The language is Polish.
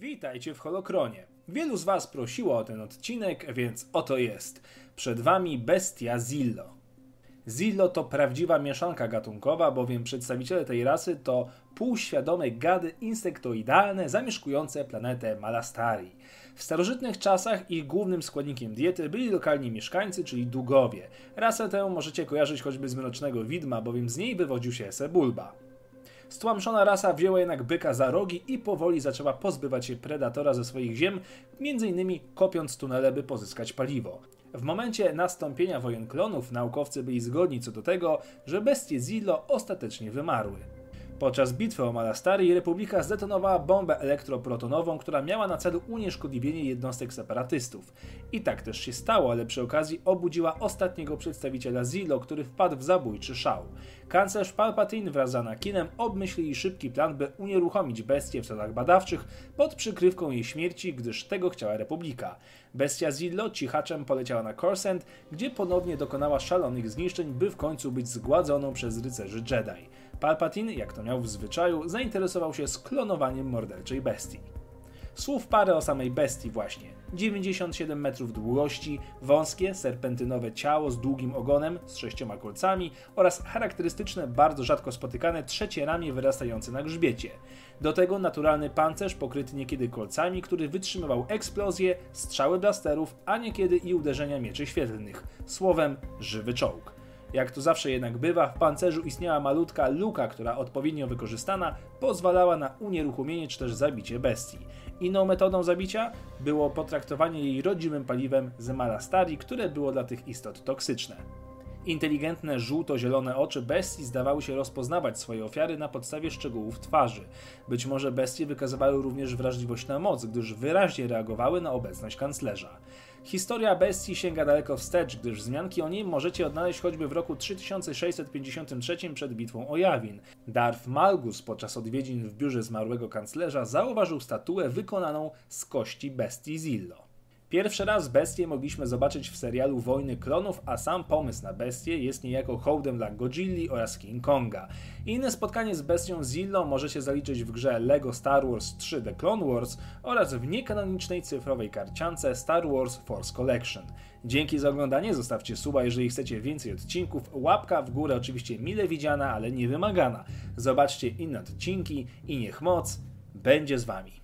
Witajcie w Holokronie. Wielu z Was prosiło o ten odcinek, więc oto jest. Przed Wami bestia Zillo. Zillo to prawdziwa mieszanka gatunkowa, bowiem przedstawiciele tej rasy to półświadome gady insektoidalne zamieszkujące planetę Malastari. W starożytnych czasach ich głównym składnikiem diety byli lokalni mieszkańcy, czyli dugowie. Rasę tę możecie kojarzyć choćby z Mrocznego Widma, bowiem z niej wywodził się Sebulba. Stłamszona rasa wzięła jednak byka za rogi i powoli zaczęła pozbywać się predatora ze swoich ziem, m.in. kopiąc tunele, by pozyskać paliwo. W momencie nastąpienia wojen klonów naukowcy byli zgodni co do tego, że bestie Zillo ostatecznie wymarły. Podczas bitwy o Malastari Republika zdetonowała bombę elektroprotonową, która miała na celu unieszkodliwienie jednostek separatystów. I tak też się stało, ale przy okazji obudziła ostatniego przedstawiciela Zilo, który wpadł w zabójczy szał. Kanclerz Palpatine wraz z Anakinem obmyślili szybki plan, by unieruchomić bestię w celach badawczych pod przykrywką jej śmierci, gdyż tego chciała Republika. Bestia Zillo cichaczem poleciała na Corsent, gdzie ponownie dokonała szalonych zniszczeń, by w końcu być zgładzoną przez rycerzy Jedi. Palpatine, jak to miał w zwyczaju, zainteresował się sklonowaniem morderczej bestii. Słów parę o samej bestii właśnie. 97 metrów długości, wąskie, serpentynowe ciało z długim ogonem, z sześcioma kolcami oraz charakterystyczne, bardzo rzadko spotykane trzecie ramię wyrastające na grzbiecie. Do tego naturalny pancerz pokryty niekiedy kolcami, który wytrzymywał eksplozje, strzały blasterów, a niekiedy i uderzenia mieczy świetlnych. Słowem, żywy czołg. Jak to zawsze jednak bywa, w pancerzu istniała malutka luka, która odpowiednio wykorzystana pozwalała na unieruchomienie czy też zabicie bestii. Inną metodą zabicia było potraktowanie jej rodzimym paliwem z malastari, które było dla tych istot toksyczne. Inteligentne, żółto-zielone oczy bestii zdawały się rozpoznawać swoje ofiary na podstawie szczegółów twarzy. Być może bestie wykazywały również wrażliwość na moc, gdyż wyraźnie reagowały na obecność kanclerza. Historia bestii sięga daleko wstecz, gdyż wzmianki o niej możecie odnaleźć choćby w roku 3653 przed bitwą o Jawin. Darth Malgus podczas odwiedzin w biurze zmarłego kanclerza zauważył statuę wykonaną z kości bestii Zillo. Pierwszy raz bestię mogliśmy zobaczyć w serialu Wojny Klonów, a sam pomysł na bestię jest niejako hołdem dla Godzilli oraz King Konga. Inne spotkanie z bestią Zillo możecie zaliczyć w grze LEGO Star Wars 3 The Clone Wars oraz w niekanonicznej cyfrowej karciance Star Wars Force Collection. Dzięki za oglądanie, zostawcie suba, jeżeli chcecie więcej odcinków, łapka w górę oczywiście mile widziana, ale nie wymagana. Zobaczcie inne odcinki i niech moc będzie z Wami.